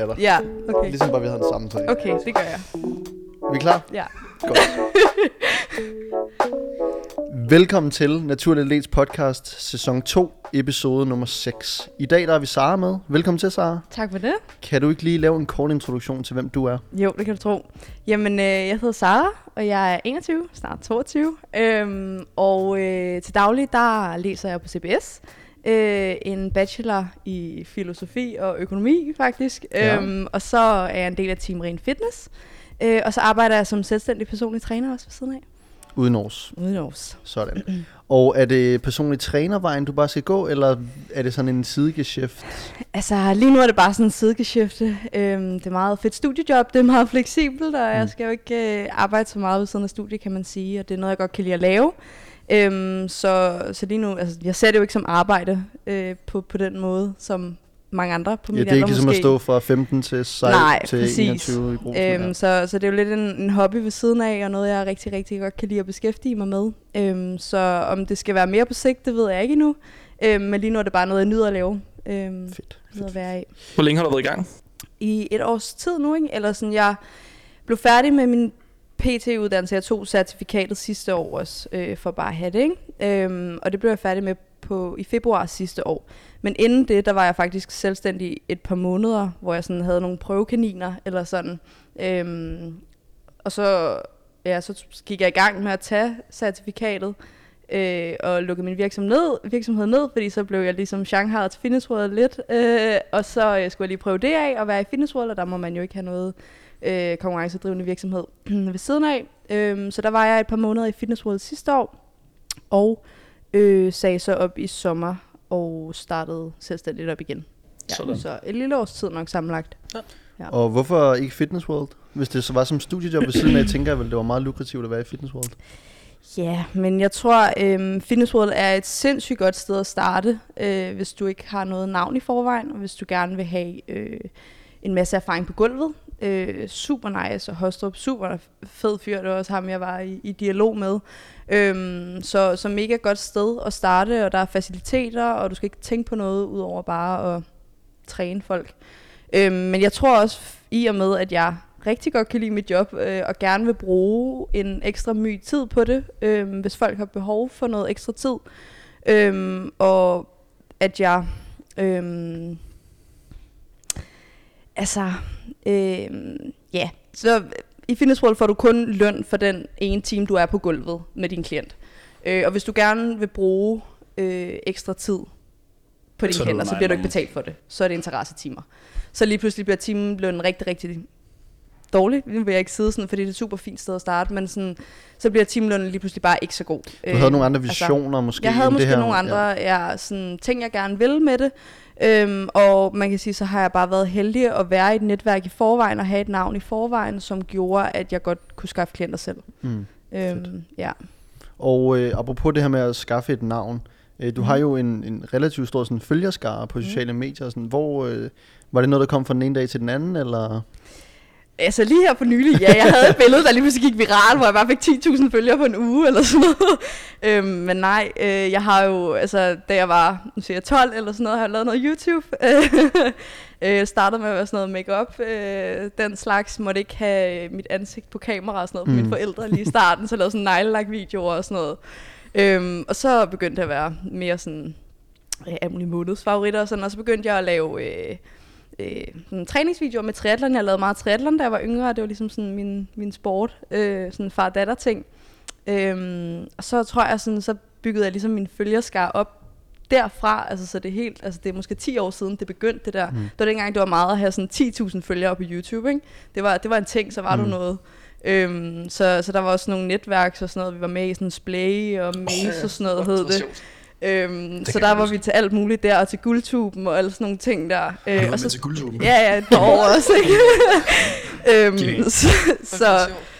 er der. Ja, okay. Ligesom bare vi havde en samtale. Okay, det gør jeg. Vi er klar? Ja. Godt. Velkommen til Naturlig Leds podcast, sæson 2, episode nummer 6. I dag der er vi Sara med. Velkommen til, Sara. Tak for det. Kan du ikke lige lave en kort introduktion til, hvem du er? Jo, det kan du tro. Jamen, øh, jeg hedder Sara, og jeg er 21, snart 22. Øhm, og øh, til daglig, der læser jeg på CBS. Øh, en bachelor i filosofi og økonomi, faktisk. Ja. Øhm, og så er jeg en del af Team Ren Fitness. Øh, og så arbejder jeg som selvstændig personlig træner også ved siden af. Uden års. Uden års. Sådan. Og er det personlig trænervejen, du bare skal gå, eller er det sådan en sidegeschæft? Altså, lige nu er det bare sådan en sidegeschæfte. Øhm, det er meget fedt studiejob, det er meget fleksibelt, og Mm. jeg skal jo ikke øh, arbejde så meget ved siden af studiet, kan man sige, og det er noget, jeg godt kan lide at lave. Øhm, så, så lige nu, altså, jeg ser det jo ikke som arbejde øh, på, på den måde, som mange andre på Ja, min det er ikke alder ligesom måske. at stå fra 15 til, 16, Nej, til præcis. 21 i brugsen. Øhm, så, så det er jo lidt en, en hobby ved siden af, og noget, jeg rigtig, rigtig godt kan lide at beskæftige mig med. Øhm, så om det skal være mere på sigt, det ved jeg ikke endnu. Øhm, men lige nu er det bare noget, jeg nyder at lave. Øhm, Fedt. ved at være i. Hvor længe har du været i gang? i et års tid nu, ikke? Eller sådan, jeg blev færdig med min PT-uddannelse. Jeg tog certifikatet sidste år også, øh, for bare at have det, ikke? Øhm, og det blev jeg færdig med på, i februar sidste år. Men inden det, der var jeg faktisk selvstændig et par måneder, hvor jeg sådan havde nogle prøvekaniner, eller sådan. Øhm, og så, ja, så gik jeg i gang med at tage certifikatet, øh, og lukkede min virksomhed ned, virksomhed ned, fordi så blev jeg ligesom Shanghai til Fitness World lidt, øh, og så øh, skulle jeg lige prøve det af, og være i Fitness World, og der må man jo ikke have noget øh, konkurrencedrivende virksomhed ved siden af. Øh, så der var jeg et par måneder i Fitness World sidste år, og øh, sagde så op i sommer, og startede selvstændigt op igen. Ja, Sådan. så et lille års tid nok sammenlagt. Og hvorfor ikke Fitness World? Hvis det så var som studiejob ved siden af, tænker jeg vel, det var meget lukrativt at være i Fitness World. Ja, men jeg tror, øhm, Fitness World er et sindssygt godt sted at starte, øh, hvis du ikke har noget navn i forvejen, og hvis du gerne vil have øh, en masse erfaring på gulvet. Øh, super nice, og Hostrup, super fed fyr, det var også ham, jeg var i, i dialog med. Øhm, så, så mega godt sted at starte, og der er faciliteter, og du skal ikke tænke på noget, udover bare at træne folk. Øhm, men jeg tror også, i og med, at jeg rigtig godt kan lide mit job, øh, og gerne vil bruge en ekstra my tid på det, øh, hvis folk har behov for noget ekstra tid. Øh, og at jeg... Øh, altså... Øh, ja, så i Fitness World får du kun løn for den ene time, du er på gulvet med din klient. Øh, og hvis du gerne vil bruge øh, ekstra tid på dine Så er hænder, så bliver du ikke betalt for det. Så er det interessetimer. Så lige pludselig bliver timelønnen rigtig, rigtig dårlig. Nu vil jeg ikke sidde sådan, fordi det er et super fint sted at starte, men sådan, så bliver timelønnen lige pludselig bare ikke så god. Du havde nogle andre visioner måske? Altså, jeg havde måske det her. nogle andre ja. sådan, ting, jeg gerne vil med det. Øhm, og man kan sige, så har jeg bare været heldig at være i et netværk i forvejen og have et navn i forvejen, som gjorde, at jeg godt kunne skaffe klienter selv. Ja. Mm. Øhm, ja. Og øh, apropos det her med at skaffe et navn. Øh, du Mhm. har jo en, en relativt stor sådan, følgerskare på Mhm. sociale medier. Sådan, hvor, øh, var det noget, der kom fra den ene dag til den anden? Eller? Altså lige her for nylig, ja, jeg havde et billede, der lige pludselig gik viral, hvor jeg bare fik 10.000 følgere på en uge eller sådan noget. Øhm, men nej, øh, jeg har jo, altså da jeg var, nu siger jeg 12 eller sådan noget, har jeg lavet noget YouTube. øh, startede med at være sådan noget makeup, øh, den slags, måtte ikke have mit ansigt på kamera og sådan noget, for Mm. mine forældre lige i starten, så jeg lavede sådan neglelak videoer og sådan noget. Øhm, og så begyndte det at være mere sådan, øh, mulige månedsfavoritter og sådan, og så begyndte jeg at lave... Øh, øh, sådan træningsvideoer med triathlon. Jeg lavede meget triathlon, da jeg var yngre, og det var ligesom sådan min, min sport, øh, sådan far-datter ting. Øhm, og så tror jeg sådan, så byggede jeg ligesom min følgerskar op derfra, altså så det er helt, altså det er måske 10 år siden, det begyndte det der. Mm. Det var dengang, det var meget at have sådan 10.000 følgere på YouTube, ikke? Det var, det var en ting, så var mm. Du noget. Øhm, så, så der var også nogle netværk og sådan noget, vi var med i sådan Splay og Maze og sådan noget, hed det. Øhm, Det så der var vi til alt muligt der, og til guldtuben og alle sådan nogle ting der. Har du Øh, og så med til guldtuben? Ja, ja, et par år også, ikke? øhm, Genialt. så, så,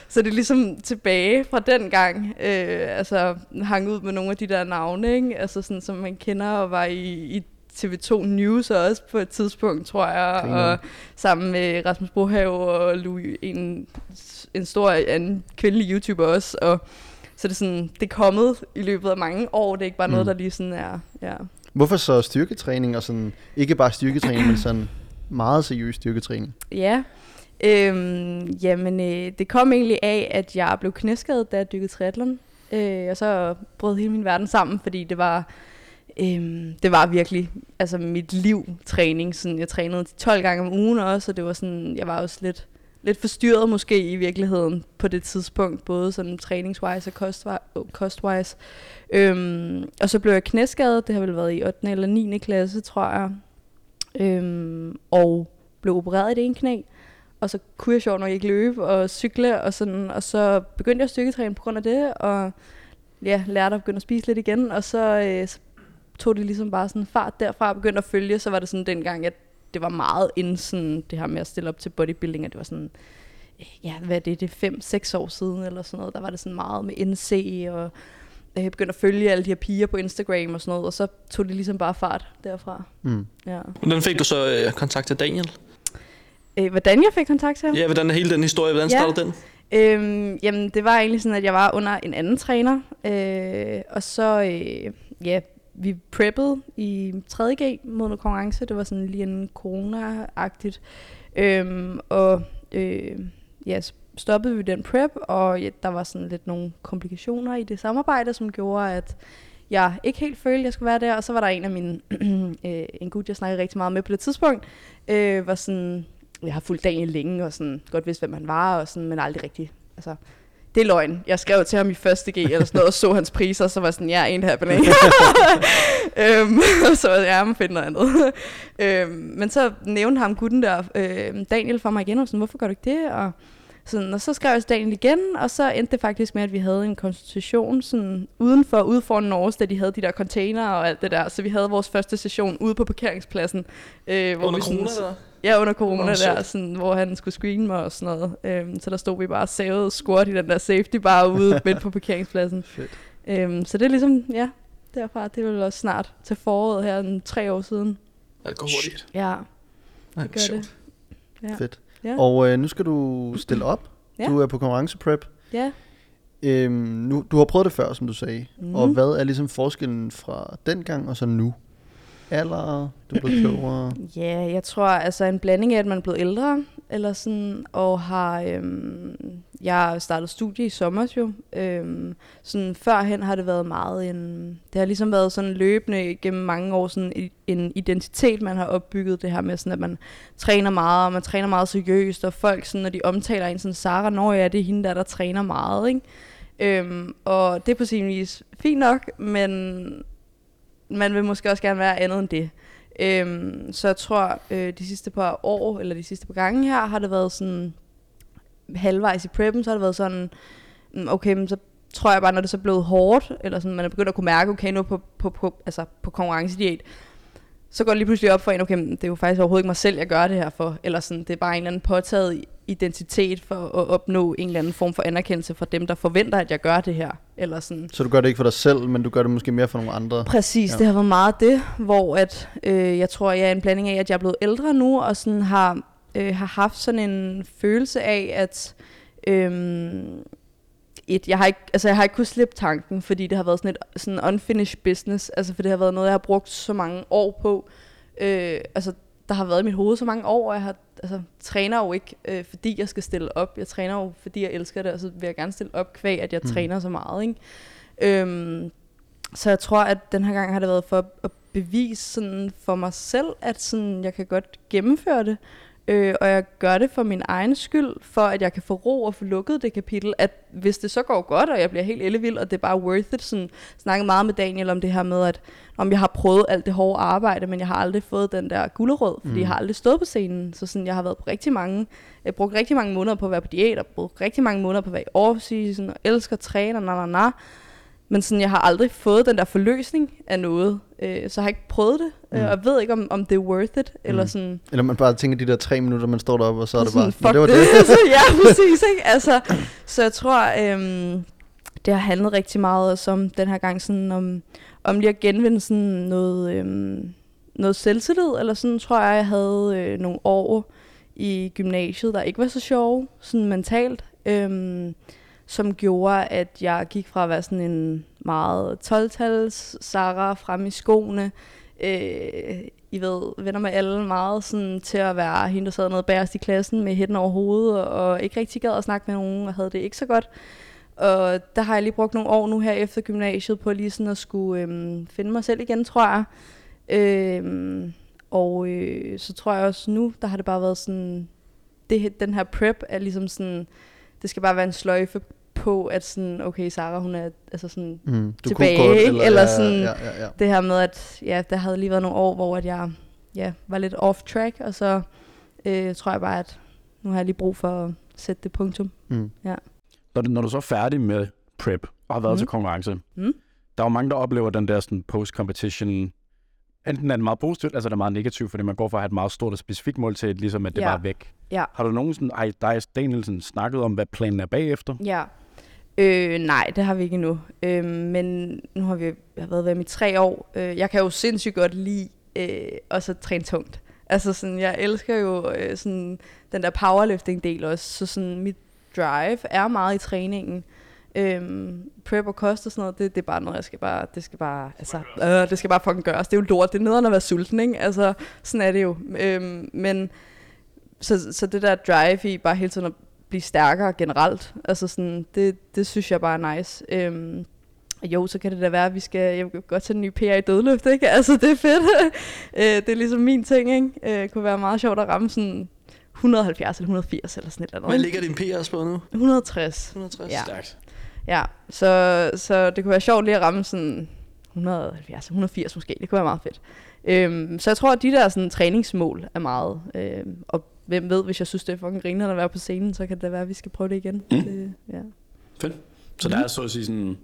så det er ligesom tilbage fra den gang, øh, altså hang ud med nogle af de der navne, ikke? Altså sådan, som man kender og var i, i TV2 News også på et tidspunkt, tror jeg, Griner. og sammen med Rasmus Brohave og Louis, en, en stor anden kvindelig YouTuber også, og så det er sådan, det er kommet i løbet af mange år, det er ikke bare noget, Mm. der lige sådan er, ja. Hvorfor så styrketræning og sådan, ikke bare styrketræning, men sådan meget seriøs styrketræning. Ja, øhm, jamen øh, det kom egentlig af, at jeg blev knæskadet, da jeg dykkede triathlon. Øh, og så brød hele min verden sammen, fordi det var, øhm, det var virkelig altså mit liv træning. Sådan, jeg trænede 12 gange om ugen også, og det var sådan, jeg var også lidt, lidt forstyrret måske i virkeligheden på det tidspunkt, både sådan træningswise og kostwise. Øh, kostwise. Øhm, og så blev jeg knæskadet, det har vel været i 8. eller 9. klasse, tror jeg. Øhm, og blev opereret i det ene knæ. Og så kunne jeg sjovt nok ikke løbe og cykle, og, sådan, og så begyndte jeg at styrketræne på grund af det, og ja, lærte at begynde at spise lidt igen, og så, øh, så tog det ligesom bare sådan fart derfra og begyndte at følge, så var det sådan dengang, at det var meget inden sådan det her med at stille op til bodybuilding, at det var sådan, ja, hvad er det, det er 5-6 år siden eller sådan noget, der var det sådan meget med NC, og jeg begyndte at følge alle de her piger på Instagram og sådan noget, og så tog det ligesom bare fart derfra. Mm. Ja. Hvordan fik du så øh, kontakt til Daniel? Øh, hvordan jeg fik kontakt til ham? Ja, hvordan er hele den historie, hvordan Ja. startede den? Øhm, jamen, det var egentlig sådan, at jeg var under en anden træner, øh, og så, øh, ja, vi preppede i 3.G mod noget konkurrence. Det var sådan lige en corona-agtigt. Øhm, og øh, ja, så stoppede vi den prep, og ja, der var sådan lidt nogle komplikationer i det samarbejde, som gjorde, at jeg ikke helt følte, at jeg skulle være der. Og så var der en af mine, øh, en gut, jeg snakkede rigtig meget med på det tidspunkt, øh, var sådan, jeg har fulgt Daniel længe, og sådan, godt vidste, hvem han var, og sådan, men aldrig rigtig, altså, det er løgn. Jeg skrev til ham i første G eller sådan noget, og så hans priser, og så var sådan, ja, en happening. øhm, og så var jeg, ja, man finder noget andet. øhm, men så nævnte ham gutten der, øh, Daniel, for mig igen, og sådan, hvorfor gør du ikke det? Og, sådan, og så skrev jeg til Daniel igen, og så endte det faktisk med, at vi havde en konsultation sådan, udenfor, ude foran Norge, da de havde de der container og alt det der. Så vi havde vores første session ude på parkeringspladsen. Øh, hvor Under vi sådan- corona, eller? Ja, under corona Nå, der, sådan, hvor han skulle screene mig og sådan noget. Øhm, så der stod vi bare savet squat i den der safety bar ude midt på parkeringspladsen. Fedt. Øhm, så det er ligesom, ja, derfra. Det er vel også snart til foråret her, en tre år siden. Ja, det går hurtigt. Ja, Nej, det gør sjovt. det. Ja. Fedt. Ja. Og øh, nu skal du stille op. Ja. Du er på konkurrenceprep. ja. Øhm, nu, du har prøvet det før, som du sagde. Mm. Og hvad er ligesom forskellen fra dengang og så nu? Alder, du er blevet klogere. Ja, jeg tror altså en blanding af, at man er blevet ældre, eller sådan, og har, øhm, jeg har startet studie i sommer jo, øhm, sådan førhen har det været meget en, det har ligesom været sådan løbende gennem mange år sådan en identitet, man har opbygget det her med sådan, at man træner meget, og man træner meget seriøst, og folk sådan, når de omtaler en sådan, Sara, når ja, det er hende der, der træner meget, ikke? Øhm, og det er på sin vis fint nok, men man vil måske også gerne være andet end det. Øhm, så jeg tror, øh, de sidste par år, eller de sidste par gange her, har det været sådan, halvvejs i preppen, så har det været sådan, mm, okay, men så tror jeg bare, når det så er blevet hårdt, eller sådan, man er begyndt at kunne mærke, okay, nu på, på, på, altså på konkurrencediæt, så går det lige pludselig op for en, okay, det er jo faktisk overhovedet ikke mig selv, jeg gør det her for, eller sådan, det er bare en eller anden påtaget identitet for at opnå en eller anden form for anerkendelse fra dem, der forventer, at jeg gør det her, eller sådan. Så du gør det ikke for dig selv, men du gør det måske mere for nogle andre. Præcis, ja. det har været meget det, hvor at, øh, jeg tror, jeg er en blanding af, at jeg er blevet ældre nu, og sådan har, øh, har haft sådan en følelse af, at øh, et, jeg, har ikke, altså, jeg har ikke kunnet slippe tanken, fordi det har været sådan et sådan unfinished business, altså for det har været noget, jeg har brugt så mange år på. Øh, altså, der har været i mit hoved så mange år, og jeg har, altså, træner jo ikke, øh, fordi jeg skal stille op. Jeg træner jo, fordi jeg elsker det, og så vil jeg gerne stille op kvæg, at jeg Mm. træner så meget. Ikke? Øhm, så jeg tror, at den her gang har det været for at bevise sådan for mig selv, at sådan, jeg kan godt gennemføre det. Øh, og jeg gør det for min egen skyld, for at jeg kan få ro og få lukket det kapitel, at hvis det så går godt, og jeg bliver helt ellevild, og det er bare worth it, sådan snakket meget med Daniel om det her med, at om jeg har prøvet alt det hårde arbejde, men jeg har aldrig fået den der gulderød, fordi Mm. mm. jeg har aldrig stået på scenen, så sådan, jeg har været på rigtig mange, jeg brugt rigtig mange måneder på at være på diæt, og brugt rigtig mange måneder på at være i off-season, og elsker at træne, og na, na, na. Men sådan, jeg har aldrig fået den der forløsning af noget, øh, så jeg har ikke prøvet det, Mm. mm. og jeg ved ikke, om, om det er worth it, mm. eller sådan, Eller man bare tænker de der tre minutter, man står deroppe, og så er det bare, sådan, "Nå, fuck det var det. det. ja, præcis, ikke? Altså, så jeg tror, øhm, det har handlet rigtig meget også om den her gang sådan om, om lige at genvinde sådan noget, øhm, noget selvtillid, eller sådan tror jeg, jeg havde øh, nogle år i gymnasiet, der ikke var så sjove, sådan mentalt, øhm, som gjorde, at jeg gik fra at være sådan en meget 12-tals Sarah frem i skoene, øh, I ved, venner med alle meget sådan, til at være hende, der sad noget bagerst i klassen med hætten over hovedet, og, og ikke rigtig gad at snakke med nogen, og havde det ikke så godt. Og der har jeg lige brugt nogle år nu her efter gymnasiet på lige sådan at skulle øh, finde mig selv igen, tror jeg. Øh, og øh, så tror jeg også nu, der har det bare været sådan, det, den her prep er ligesom sådan, det skal bare være en sløjfe på, at sådan, okay, Sara, hun er altså sådan, Mm, du Tilbage, kunne godt? Eller ja, sådan- Ja, ja, ja. det her med, at ja, der havde lige været nogle år, hvor at jeg ja, var lidt off track, og så øh, tror jeg bare, at nu har jeg lige brug for at sætte det punktum. Mm. Når du, når du så er færdig med prep og har været Mm. til konkurrence, Mm. der er jo mange, der oplever den der sådan post-competition, enten er det meget positivt, altså det er meget negativt, fordi man går fra at have et meget stort og specifikt mål til, at ligesom at det Ja. bare er væk. Ja. Har du nogensinde, ej, dig Danielsen, snakket om, hvad planen er bagefter? Ja. Øh, nej, det har vi ikke endnu. Øh, men nu har vi jeg har været ved i tre år. Øh, jeg kan jo sindssygt godt lide øh, også at træne tungt. Altså sådan, jeg elsker jo øh, sådan, den der powerlifting-del også. Så sådan, mit drive er meget i træningen. Øhm, prep og kost og sådan noget, det, det er bare noget, jeg skal bare, det skal bare, altså, øh, det skal bare fucking gøres. Det er jo lort, det er nederen at være sulten, ikke? Altså, sådan er det jo. Øhm, men, så, så det der drive i bare hele tiden at blive stærkere generelt, altså sådan, det, det synes jeg bare er nice. Øhm, jo, så kan det da være, at vi skal, jeg vil godt tage en ny PR i dødløft, ikke? Altså, det er fedt. øh, det er ligesom min ting, ikke? Øh, kunne være meget sjovt at ramme sådan 170 eller 180 eller sådan et eller Hvad andet. ligger din PR's på nu? 160. 160? Ja. Stærkt. Ja, så, så det kunne være sjovt lige at ramme sådan 170, 180 måske. Det kunne være meget fedt. Øhm, så jeg tror, at de der sådan, træningsmål er meget. Øhm, og hvem ved, hvis jeg synes, det er fucking griner at være på scenen, så kan det være, at vi skal prøve det igen. Mm. Det, ja. Fedt. Så der er så at sige sådan,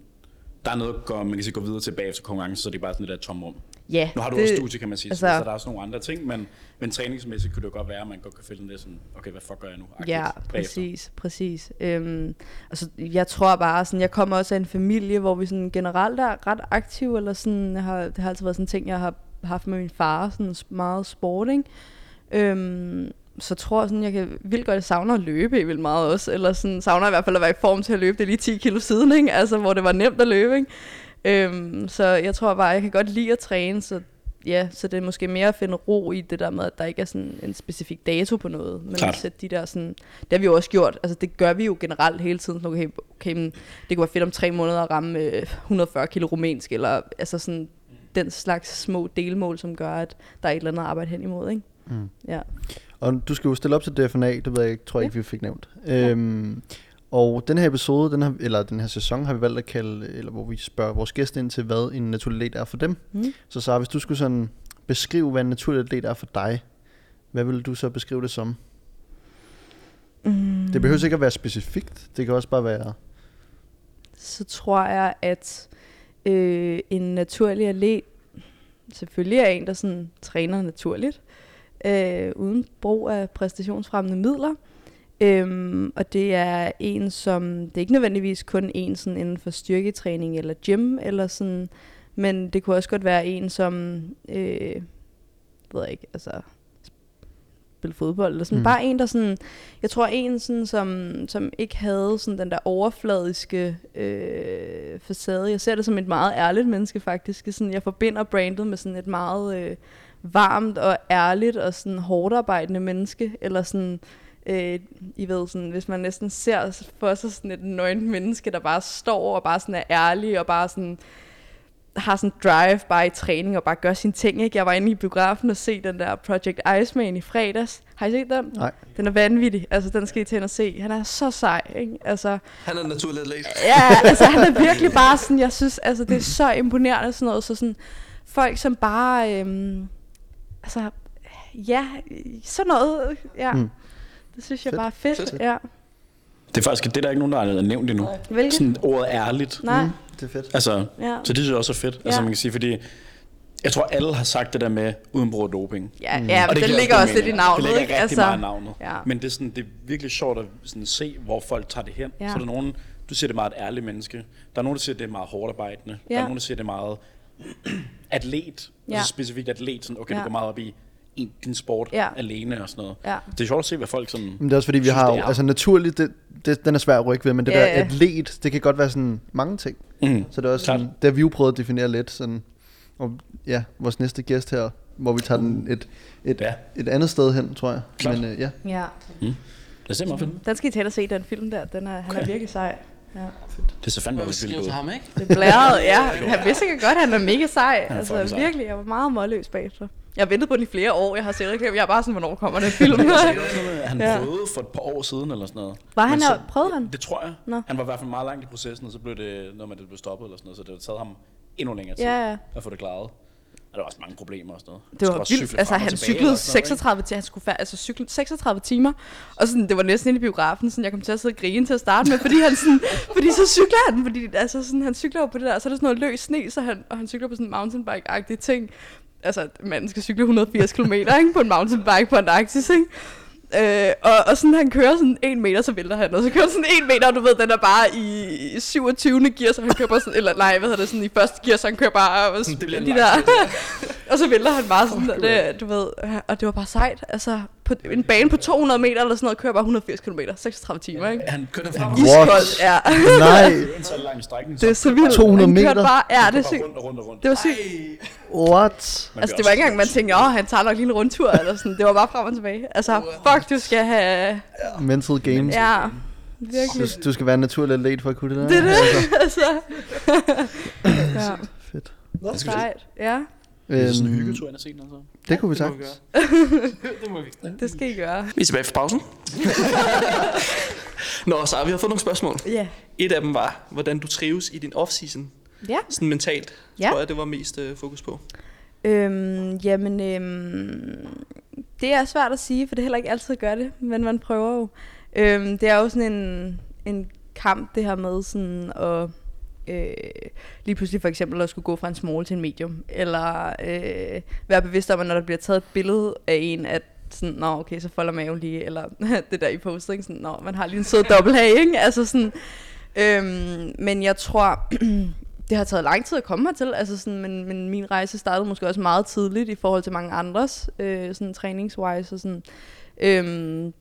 der er noget, at gå, man kan sige, gå videre tilbage efter konkurrence, så det er bare sådan et der tomrum. ja, Nu har du det, også studie, kan man sige, altså, så der er også nogle andre ting, men, men træningsmæssigt kunne det jo godt være, at man godt kan føle lidt sådan, okay, hvad fuck gør jeg nu? agtigt Ja, bagefter. præcis, præcis. Øhm, altså, jeg tror bare sådan, jeg kommer også af en familie, hvor vi sådan generelt er ret aktive, eller sådan, jeg har, det har altid været sådan en ting, jeg har haft med min far, sådan meget sport, ikke? Øhm, så tror jeg sådan, jeg kan vildt godt, jeg savner at løbe vildt meget også, eller sådan, savner i hvert fald at være i form til at løbe, det er lige 10 kilo siden, ikke? Altså, hvor det var nemt at løbe, ikke? Øhm, så jeg tror bare, jeg kan godt lide at træne, så ja, så det er måske mere at finde ro i det der med, at der ikke er sådan en specifik dato på noget, men Klart. at sætte de der sådan, det har vi jo også gjort, altså det gør vi jo generelt hele tiden, sådan, okay, okay men det kunne være fedt om tre måneder at ramme øh, 140 kilo rumænsk, eller altså sådan den slags små delmål, som gør, at der er et eller andet arbejde hen imod, ikke? Mm. Ja. Og du skal jo stille op til DFNA, det ved jeg ikke, tror jeg Ja. ikke, vi fik nævnt. Øhm, og den her episode, den her, eller den her sæson, har vi valgt at kalde, eller hvor vi spørger vores gæster ind til, hvad en naturlig atlet er for dem. Mm. Så Sara, hvis du skulle sådan beskrive, hvad en naturlig atlet er for dig, hvad vil du så beskrive det som? Mm. Det behøver ikke at være specifikt, det kan også bare være... så tror jeg, at øh, en naturlig atlet selvfølgelig er en, der sådan træner naturligt, øh, uden brug af præstationsfremmende midler. Øhm, og det er en, som, det er ikke nødvendigvis kun en sådan inden for styrketræning eller gym, eller sådan, men det kunne også godt være en, som, øh, ved jeg ikke, altså, spille fodbold, eller sådan, mm. bare en, der sådan, jeg tror en, sådan, som, som ikke havde sådan den der overfladiske øh, facade. Jeg ser det som et meget ærligt menneske faktisk. Sådan, jeg forbinder brandet med sådan et meget øh, varmt og ærligt og sådan hårdt arbejdende menneske. Eller sådan, øh, I ved, sådan, hvis man næsten ser for sig sådan et nøgent menneske, der bare står og bare sådan er ærlig og bare sådan har sådan drive bare i træning og bare gør sine ting. Ikke? Jeg var inde i biografen og se den der Project Iceman i fredags. Har I set den? Nej. Den er vanvittig. Altså, den skal I til ind og se. Han er så sej, ikke? Altså, Han er naturlig atlet. ja, altså, han er virkelig bare sådan, jeg synes, altså, det er så imponerende sådan noget. Så sådan, folk som bare, øhm, altså, ja, sådan noget, ja. Mm. Det synes jeg Fedt. bare er fedt, Fedt. ja. Det er faktisk det er der ikke nogen, der har nævnt endnu. Hvilket? Sådan ordet ærligt. Nej, Mm, det er fedt. Altså, ja. så det synes jeg også er fedt. Altså Ja. man kan sige, fordi jeg tror alle har sagt det der med uden brug af doping. Ja, Mm. ja, Og det giver ligger også lidt i navnet, Det ligger ikke? rigtig Altså, meget i navnet. ja. Men det er, sådan, det er virkelig sjovt at sådan, se, hvor folk tager det hen. Ja. Så er der nogen, du siger, det er meget et ærligt menneske. Der er nogen, der siger, det er meget hårdt arbejdende. Der Ja. er nogen, der siger, det er meget atlet. Ja. Altså specifikt atlet. Sådan, okay, Ja. du går meget op i en, din sport Ja. alene og sådan noget. Ja. Det er sjovt at se, hvad folk sådan... Men det er også fordi, vi synes, har det jo, altså naturligt, det, det, den er svær at rykke ved, men det Ja, der ja. atlet, det kan godt være sådan mange ting. Mm. Så det er også Klart. sådan, det har vi jo prøvet at definere lidt sådan, og ja, vores næste gæst her hvor vi tager den et, et, Ja. et andet sted hen, tror jeg. Klart. Men øh, ja, Ja. Det ser meget fedt. Den skal I tage og se, den film der. Den er, han er virkelig sej. Ja. Det ser fandme også vildt til ud. ham, ikke? Det blæret, ja. Han vidste ikke godt, han er mega sej. er Altså sej. virkelig, jeg var meget målløs bagefter. Jeg har ventet på den i flere år. Jeg har set reklamer. Jeg er bare sådan, hvornår kommer den film? Han Ja. prøvede for et par år siden eller sådan noget. Var han så-? Prøvede han? Det tror jeg. Nå. Han var i hvert fald meget langt i processen, og så blev det noget med, at det blev stoppet eller sådan noget, så det har taget ham endnu længere tid Ja, ja. at få det klaret. Der var også mange problemer og sådan noget. Det var også vildt. Altså, han cyklede og sådan noget, ikke? 36 timer. Han skulle færd, altså cykle 36 timer. Og sådan, det var næsten inde i biografen, sådan, jeg kom til at sidde og grine til at starte med, fordi han sådan, fordi så cykler han, fordi altså sådan, han cykler jo på det der, og så er der sådan noget løs sne, så han, og han cykler på sådan en mountainbike-agtig ting. Altså, manden skal cykle 180 km ikke, på en mountainbike på Antarktis, ikke? Øh, og, og sådan, han kører sådan en meter, så vælter han, og så kører sådan en meter, og du ved, den er bare i 27. gear, så han kører bare sådan, eller nej, hvad hedder det, sådan i første gear, så han kører bare Det bliver en de der, og så vælter han bare sådan, oh, det, du ved, og det var bare sejt, altså, på en bane på 200 meter eller sådan noget, kører bare 180 km, 36 timer, ikke? Han kørte for Iskoldt, ja. nej, en så lang strækning. Det er så vildt. 200 Han kørte meter? bare, ja, det det er er sygt. Det var sygt. what? Altså, det var ikke engang, man tænkte, åh, han tager nok lige en rundtur, eller sådan. Det var bare frem og tilbage. Altså, fuck, du skal have... Mental games. Ja, virkelig. Du, du skal være en naturlig atlet for at kunne det der. Det er det, Altså, altså. ja, fedt. Det skal vi sejt. Ja, Det er sådan en Øhm, hyggetur ind og se den, altså. Det kunne vi Det må sagt. det må vi. det skal I gøre. Vi er tilbage fra pausen. Nå, så vi har fået nogle spørgsmål. Ja. Et af dem var, hvordan du trives i din off-season. Ja. Sådan mentalt, Ja. tror jeg, det var mest øh, fokus på. Øhm, jamen, øhm, det er svært at sige, for det er heller ikke altid at gøre det, men man prøver jo. Øhm, det er jo sådan en, en kamp, det her med sådan at øh, lige pludselig for eksempel at skulle gå fra en small til en medium, eller øh, være bevidst om, at når der bliver taget et billede af en, at sådan, nå okay, så folder maven lige, eller det der i postet, ikke? Sådan, nå, man har lige en sød dobbelthage, ikke? Altså sådan, øhm, men jeg tror, det har taget lang tid at komme hertil, altså sådan, men, men min rejse startede måske også meget tidligt i forhold til mange andres, øh, sådan træningswise og sådan. Øhm,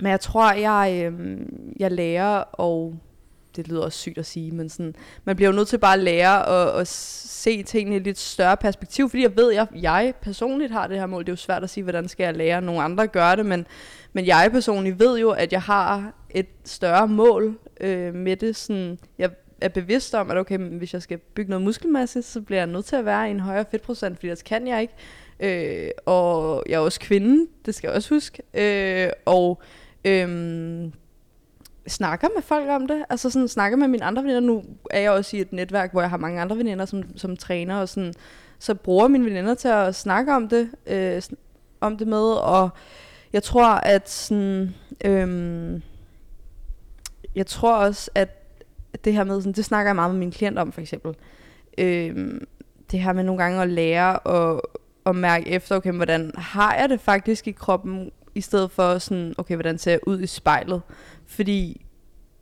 men jeg tror, jeg, øhm, jeg lærer, og det lyder også sygt at sige, men sådan, man bliver jo nødt til bare at lære at, at se tingene i et lidt større perspektiv, fordi jeg ved, at jeg, jeg personligt har det her mål. Det er jo svært at sige, hvordan skal jeg lære, nogle andre gøre det, men, men jeg personligt ved jo, at jeg har et større mål øh, med det. Sådan, jeg er bevidst om, at okay, hvis jeg skal bygge noget muskelmasse, så bliver jeg nødt til at være i en højere fedtprocent, fordi ellers kan jeg ikke. Øh, og jeg er også kvinde, det skal jeg også huske. Øh, og øhm, snakker med folk om det. Altså sådan snakker med mine andre veninder. Nu er jeg også i et netværk, hvor jeg har mange andre veninder, som, som træner, og sådan, så bruger mine veninder til at snakke om det, øh, om det med, og jeg tror, at sådan, øhm, jeg tror også, at det her med, sådan, det snakker jeg meget med mine klienter om, for eksempel. Øhm, det her med nogle gange at lære og, at mærke efter, okay, hvordan har jeg det faktisk i kroppen, i stedet for sådan, okay, hvordan ser jeg ud i spejlet? Fordi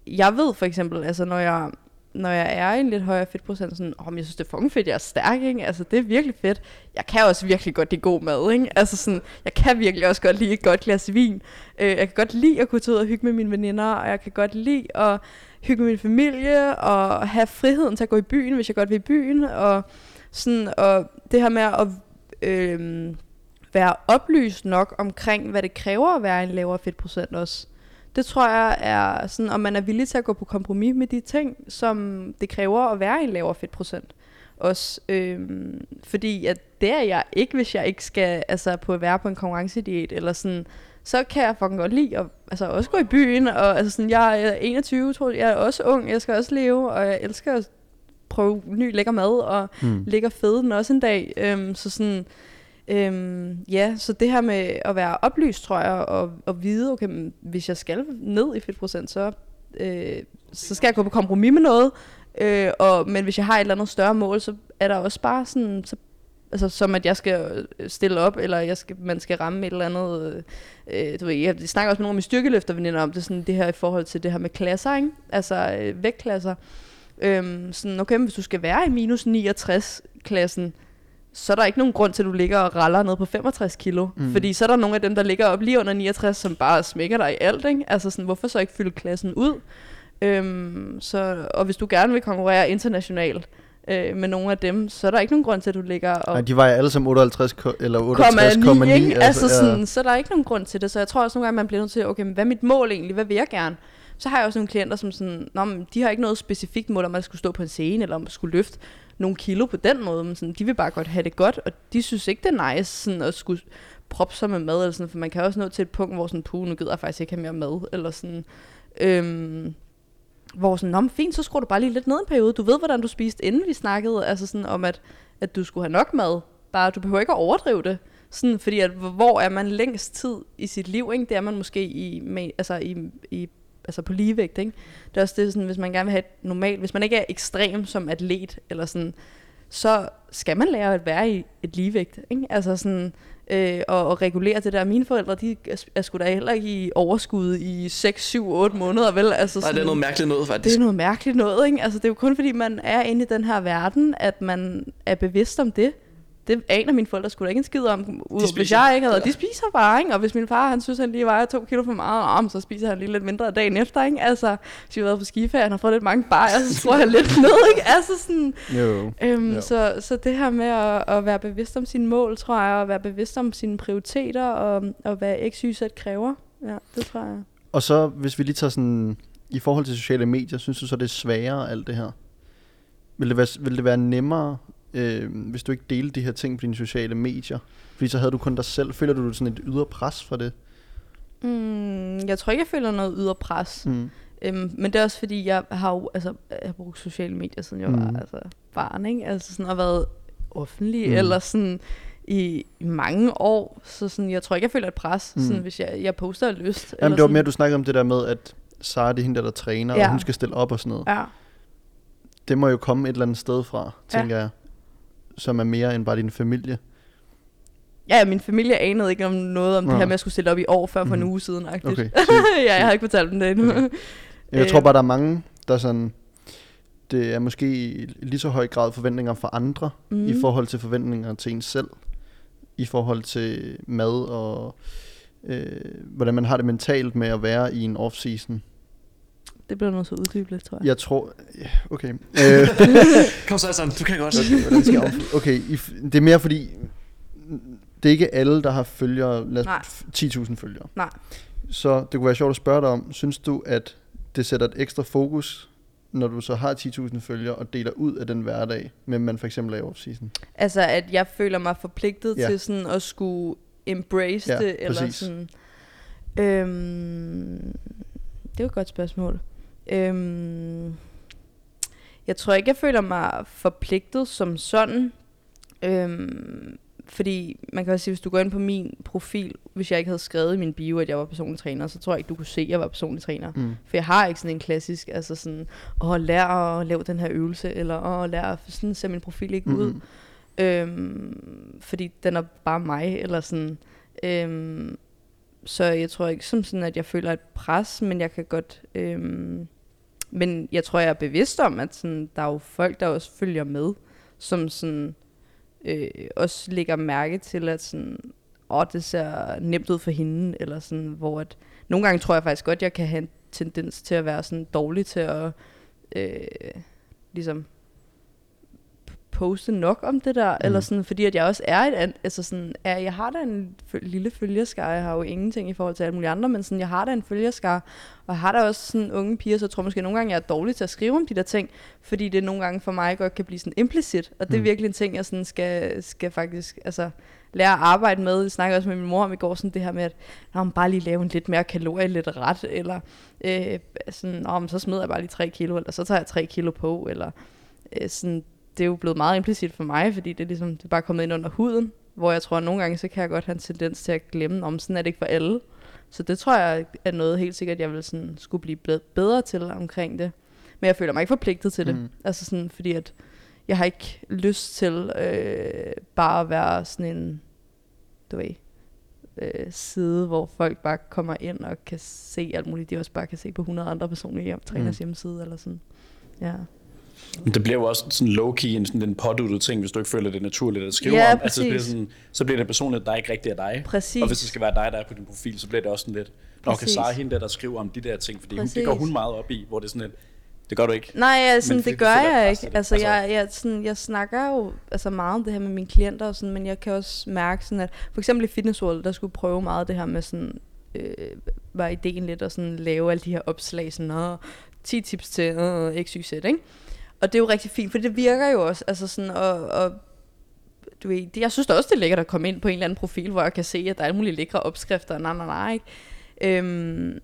jeg ved for eksempel, altså når jeg, når jeg er i en lidt højere fedtprocent, sådan, oh, jeg synes, det er fucking fedt, jeg er stærk, ikke? Altså, det er virkelig fedt. Jeg kan også virkelig godt lide god mad, ikke? Altså sådan, jeg kan virkelig også godt lide et godt glas vin. Øh, jeg kan godt lide at kunne tage ud og hygge med mine veninder, og jeg kan godt lide at hygge med min familie, og have friheden til at gå i byen, hvis jeg godt vil i byen, og sådan, og det her med at øh, være oplyst nok omkring, hvad det kræver at være en lavere fedtprocent også. Det tror jeg er sådan, om man er villig til at gå på kompromis med de ting, som det kræver at være i en lavere fedtprocent. Også, øhm, fordi at det er jeg ikke, hvis jeg ikke skal altså, på at være på en konkurrencediet, eller sådan, så kan jeg fucking godt lide at altså, også gå i byen, og altså, sådan, jeg er 21, tror jeg, jeg er også ung, jeg skal også leve, og jeg elsker at prøve ny lækker mad, og Hmm. ligger fede den også en dag. Øhm, så sådan, øhm, ja, så det her med at være oplyst, tror jeg, og, og vide, okay, hvis jeg skal ned i fedtprocent, så, øh, så skal jeg gå på kompromis med noget. Øh, og, men hvis jeg har et eller andet større mål, så er der også bare sådan, så, altså, som at jeg skal øh, stille op, eller jeg skal, man skal ramme et eller andet, øh, øh, du ved, jeg snakker også med nogle af mine styrkeløfterveninder om det, sådan det her i forhold til det her med klasser, ikke? altså øh, vægtklasser. Øhm, sådan, okay, men hvis du skal være i minus 69-klassen, så er der ikke nogen grund til, at du ligger og raller ned på 65 kilo. Mm. Fordi så er der nogle af dem, der ligger op lige under 69, som bare smækker dig i alt. Ikke? Altså sådan, hvorfor så ikke fylde klassen ud? Øhm, så, og hvis du gerne vil konkurrere internationalt, øh, med nogle af dem, så er der ikke nogen grund til, at du ligger og Nej, de vejer alle sammen 58 ko- eller komma 68,9. ni, ikke? Altså, ja. så er der ikke nogen grund til det. Så jeg tror også nogle gange, man bliver nødt til, okay, men hvad er mit mål egentlig? Hvad vil jeg gerne? Så har jeg også nogle klienter, som sådan, Nå, men de har ikke noget specifikt mål om, at skulle stå på en scene, eller om at skulle løfte nogle kilo på den måde, men sådan, de vil bare godt have det godt, og de synes ikke, det er nice sådan, at skulle proppe sig med mad, eller sådan, for man kan også nå til et punkt, hvor sådan, puh, nu gider jeg faktisk ikke have mere mad, eller sådan, øhm, hvor sådan, Nå, men fint, så skruer du bare lige lidt ned en periode. Du ved, hvordan du spiste, inden vi snakkede, altså sådan om, at, at du skulle have nok mad. Bare, du behøver ikke at overdrive det. Sådan, fordi at, hvor er man længst tid i sit liv, ikke? Det er man måske i, med, altså i, i altså på ligevægt, ikke? Det er også det, sådan, hvis man gerne vil have et normalt, hvis man ikke er ekstrem som atlet, eller sådan, så skal man lære at være i et ligevægt, ikke? Altså sådan, øh, og, og regulere det der. Mine forældre, de er, er sgu da heller ikke i overskud i 6, 7, 8 måneder, vel? Altså Nej, det er noget mærkeligt noget, det faktisk. er noget mærkeligt noget, ikke? Altså, det er jo kun fordi, man er inde i den her verden, at man er bevidst om det. Det aner mine forældre skulle da ikke en skid om, ud, hvis jeg ikke havde. Ja. De spiser bare, ikke? Og hvis min far, han synes, han lige vejer to kilo for meget, om, så spiser han lige lidt mindre dagen efter, ikke? Altså, hvis vi har været på skiferie, han har fået lidt mange bajer, så tror jeg lidt ned, ikke? Altså sådan, Jo. øhm, Ja. så, så det her med at, at være bevidst om sine mål, tror jeg, og at være bevidst om sine prioriteter, og, og hvad XYZ kræver, ja, det tror jeg. Og så, hvis vi lige tager sådan, i forhold til sociale medier, synes du så, det er sværere alt det her? Vil det være, vil det være nemmere, øh, hvis du ikke delte de her ting på dine sociale medier? Fordi så havde du kun dig selv. Føler du sådan et ydre pres for det? Mm, jeg tror ikke, jeg føler noget ydre pres. Mm. Øhm, men det er også fordi, jeg har jo altså, jeg har brugt sociale medier, siden jeg var Mhm. altså, barn, ikke? Altså sådan, og været offentlig, mm. eller sådan i, mange år. Så sådan, jeg tror ikke, jeg føler et pres, mm. sådan, hvis jeg, jeg poster af lyst. Jamen, eller det var sådan. mere, du snakkede om det der med, at Sara det er hende, der, der træner, ja. Ja. og hun skal stille op og sådan noget. Ja. Det må jo komme et eller andet sted fra, Ja. tænker jeg. Som er mere end bare din familie. ja, min familie anede ikke om noget om Nå. det her med, at jeg skulle stille op i år, før for en Mhm. uge siden. Okay. Okay. ja, jeg har ikke fortalt dem det endnu. Okay. Jeg tror Øh. bare, der er mange, der sådan... Det er måske i lige så høj grad forventninger fra andre, mm. Mhm. i forhold til forventninger til ens selv. I forhold til mad og øh, hvordan man har det mentalt med at være i en off-season. Det bliver noget så uddybe lidt, tror jeg. Jeg tror... Okay. Øh, Kom så, Hassan, du kan godt. okay, okay det er mere fordi... Det er ikke alle, der har følgere, lad os, Nej. 10.000 følgere. Nej. Så det kunne være sjovt at spørge dig om, synes du, at det sætter et ekstra fokus, når du så har 10.000 følgere og deler ud af den hverdag, men man for eksempel er i off-season? Altså, at jeg føler mig forpligtet Ja. til sådan at skulle embrace Ja, det, eller præcis. sådan... Øhm, det er jo et godt spørgsmål. Øhm, jeg tror ikke, jeg føler mig forpligtet som sådan. Øhm, fordi man kan også sige, hvis du går ind på min profil, hvis jeg ikke havde skrevet i min bio, at jeg var personlig træner, så tror jeg ikke, du kunne se, at jeg var personlig træner. Mm. For jeg har ikke sådan en klassisk, altså sådan, åh, lær at lave den her øvelse, eller åh, lær at, sådan ser min profil ikke ud. Mm-hmm. Øhm, fordi den er bare mig, eller sådan. Øhm, så jeg tror ikke som sådan, at jeg føler et pres, men jeg kan godt... Øhm, men jeg tror, jeg er bevidst om, at sådan, der er jo folk, der også følger med, som sådan, øh, også lægger mærke til, at sådan, åh, det ser nemt ud for hende, eller sådan, hvor at, nogle gange tror jeg faktisk godt, jeg kan have en tendens til at være sådan dårlig til at, øh, ligesom, poste nok om det der, mm. eller sådan, fordi at jeg også er et altså sådan, er, jeg har da en lille følgerskare, jeg har jo ingenting i forhold til alle mulige andre, men sådan, jeg har da en følgerskare, og jeg har da også sådan unge piger, så jeg tror måske nogle gange, jeg er dårlig til at skrive om de der ting, fordi det nogle gange for mig godt kan blive sådan implicit, og det er Mm. virkelig en ting, jeg sådan skal, skal faktisk, altså, lære at arbejde med. Jeg snakkede også med min mor om i går, sådan det her med, at når man bare lige lave en lidt mere kalorielet ret, eller øh, sådan, Nå, men så smider jeg bare lige 3 kilo, eller så tager jeg 3 kilo på, eller øh, sådan, det er jo blevet meget implicit for mig, fordi det er ligesom, det er bare kommet ind under huden, hvor jeg tror, at nogle gange, så kan jeg godt have en tendens til at glemme, om sådan er det ikke for alle. Så det tror jeg er noget helt sikkert, jeg vil sådan, skulle blive bedre til omkring det. Men jeg føler mig ikke forpligtet til det. Mm. Mm. Altså sådan, fordi at jeg har ikke lyst til øh, bare at være sådan en, du ved, øh, side, hvor folk bare kommer ind og kan se alt muligt, de også bare kan se på 100 andre personlige hjem, træners Mm. hjemmeside eller sådan. Ja. Men Det bliver jo også sådan low-key en, sådan en påduttet ting, hvis du ikke føler det naturligt at skrive Ja, om. Altså, det bliver sådan, så bliver det personligt, der ikke rigtig er dig. Præcis. Og hvis det skal være dig, der er på din profil, så bliver det også sådan lidt, Nå, kan. Sara hende der, der skriver om de der ting, fordi hun, det går hun meget op i, hvor det er sådan lidt, Det gør du ikke. Nej, ja, sådan, det- gør jeg ikke. Altså, Altså- jeg, jeg, sådan, jeg snakker jo altså, meget om det her med mine klienter, og sådan, men jeg kan også mærke, sådan, at for eksempel i Fitness World, der skulle prøve meget det her med sådan, øh, var ideen lidt at sådan, lave alle de her opslag, sådan, og 10 tips til øh, XYZ, ikke? Og det er jo rigtig fint, for det virker jo også, altså sådan, og, og du ved, det, jeg synes da også, det er lækkert at komme ind på en eller anden profil, hvor jeg kan se, at der er alle mulige lækre opskrifter, nej, nej, nej, ikke? Øhm,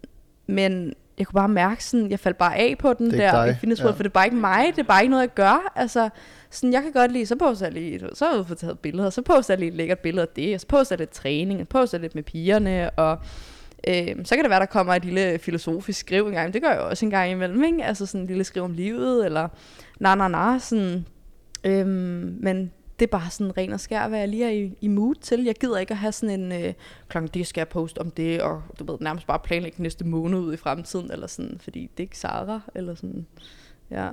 men jeg kunne bare mærke sådan, jeg faldt bare af på den er der dig, Fitness World, ja. for det er bare ikke mig, det er bare ikke noget, jeg gør. Altså, sådan, jeg kan godt lide, så poster jeg lige, så har jeg fået taget billeder, så poster jeg lige et lækkert billede af det, og så poster jeg lidt træning, og poster lidt med pigerne, og øhm, så kan det være, der kommer et lille filosofisk skriv en gang, det gør jeg også en gang imellem, ikke? Altså sådan en lille skriv om livet, eller na na na, sådan, øhm, men det er bare sådan ren og skær, hvad jeg lige er i, i mood til. Jeg gider ikke at have sådan en, øh, klokken det skal jeg poste om det, og du ved, nærmest bare planlægge næste måned ud i fremtiden, eller sådan, fordi det er ikke Sara, eller sådan, ja.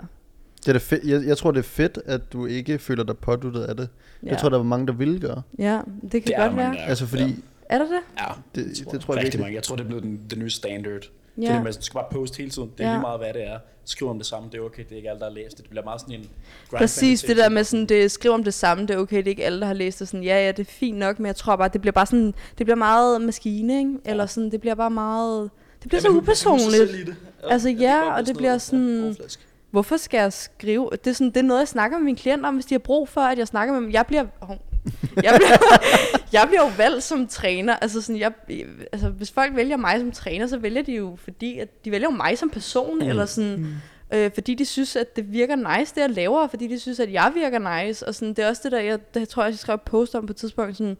Det er da fedt. Jeg, jeg tror, det er fedt, at du ikke føler dig påduttet af det. ja. Jeg tror, der var mange, der ville gøre. Ja, det kan Det godt være. Altså fordi, Ja. Er der det? Ja, det, det tror jeg rigtig virkelig. mange. Jeg tror, det er blevet den, den nye standard. Ja. Ja. Det er det du skal bare poste hele tiden. Det er Ja. lige meget, hvad det er. Skriv om det samme, det er okay. Det er ikke alle, der har læst det. Det bliver meget sådan en... Præcis det der med sådan, det skriver om det samme, det er okay, det er ikke alle, der har læst det sådan, ja, ja, det er fint nok, men jeg tror bare, det bliver bare sådan, det bliver meget maskine, ikke? Eller sådan, det bliver bare meget, det bliver Ja, så sig upersonligt. det. Altså, det ja, går og det sådan bliver noget, sådan- Ja. Hvorfor skal jeg skrive? Det er, sådan, det er noget, jeg snakker med mine klienter om, hvis de har brug for, at jeg snakker med dem. Jeg bliver. Jeg bliver, jeg bliver jo valgt som træner. Altså, sådan, jeg, altså, hvis folk vælger mig som træner, så vælger de jo, fordi at de vælger jo mig som person, mm. eller sådan, mm. øh, fordi de synes, at det virker nice, det jeg laver, og fordi de synes, at jeg virker nice. Og sådan, det er også det der, jeg, det tror jeg, jeg skrev et post om på et tidspunkt, sådan,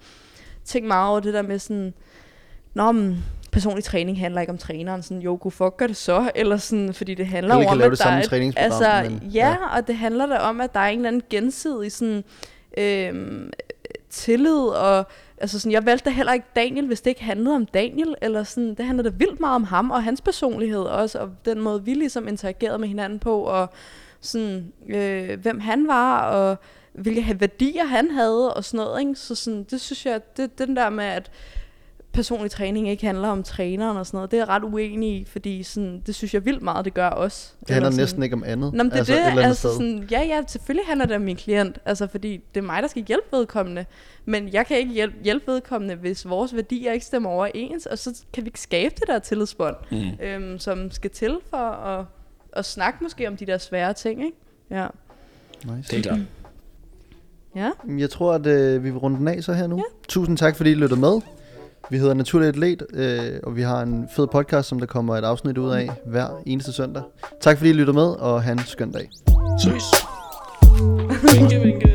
tænk meget over det der med sådan, Nå, men personlig træning handler ikke om træneren, sådan, jo, god fuck, gør det så, eller sådan, fordi det handler om, at det der er et- Altså, men- ja, ja. og det handler da om, at der er en eller anden gensidig sådan, øhm, tillid, og altså sådan, jeg valgte da heller ikke Daniel, hvis det ikke handlede om Daniel, eller sådan, det handlede da vildt meget om ham, og hans personlighed også, og den måde, vi ligesom interagerede med hinanden på, og sådan, øh, hvem han var, og hvilke værdier han havde, og sådan noget, ikke? Så sådan, det synes jeg, det, den der med, at personlig træning ikke handler om træneren og sådan noget, det er jeg ret uenig i, fordi sådan, det synes jeg vildt meget, det gør også. Det handler sådan, næsten ikke om andet. Nå, men det altså, er et det, eller andet altså sted. sådan, ja, ja, selvfølgelig handler det om min klient, altså fordi det er mig, der skal hjælpe vedkommende, men jeg kan ikke hjælpe, hjælpe vedkommende, hvis vores værdier ikke stemmer overens, og så kan vi ikke skabe det der tillidsbånd, Mm. øhm, som skal til for at, at snakke måske om de der svære ting, ikke? Ja. Nice. Det er klart. Ja, Jeg tror, at øh, vi vil runde den af så her nu. Ja. Tusind tak, fordi I lyttede med. Vi hedder Naturligt Atlet, øh, og vi har en fed podcast, som der kommer et afsnit ud af hver eneste søndag. Tak fordi I lyttede med, og have en skøn dag. Søs. Vinke, vinke.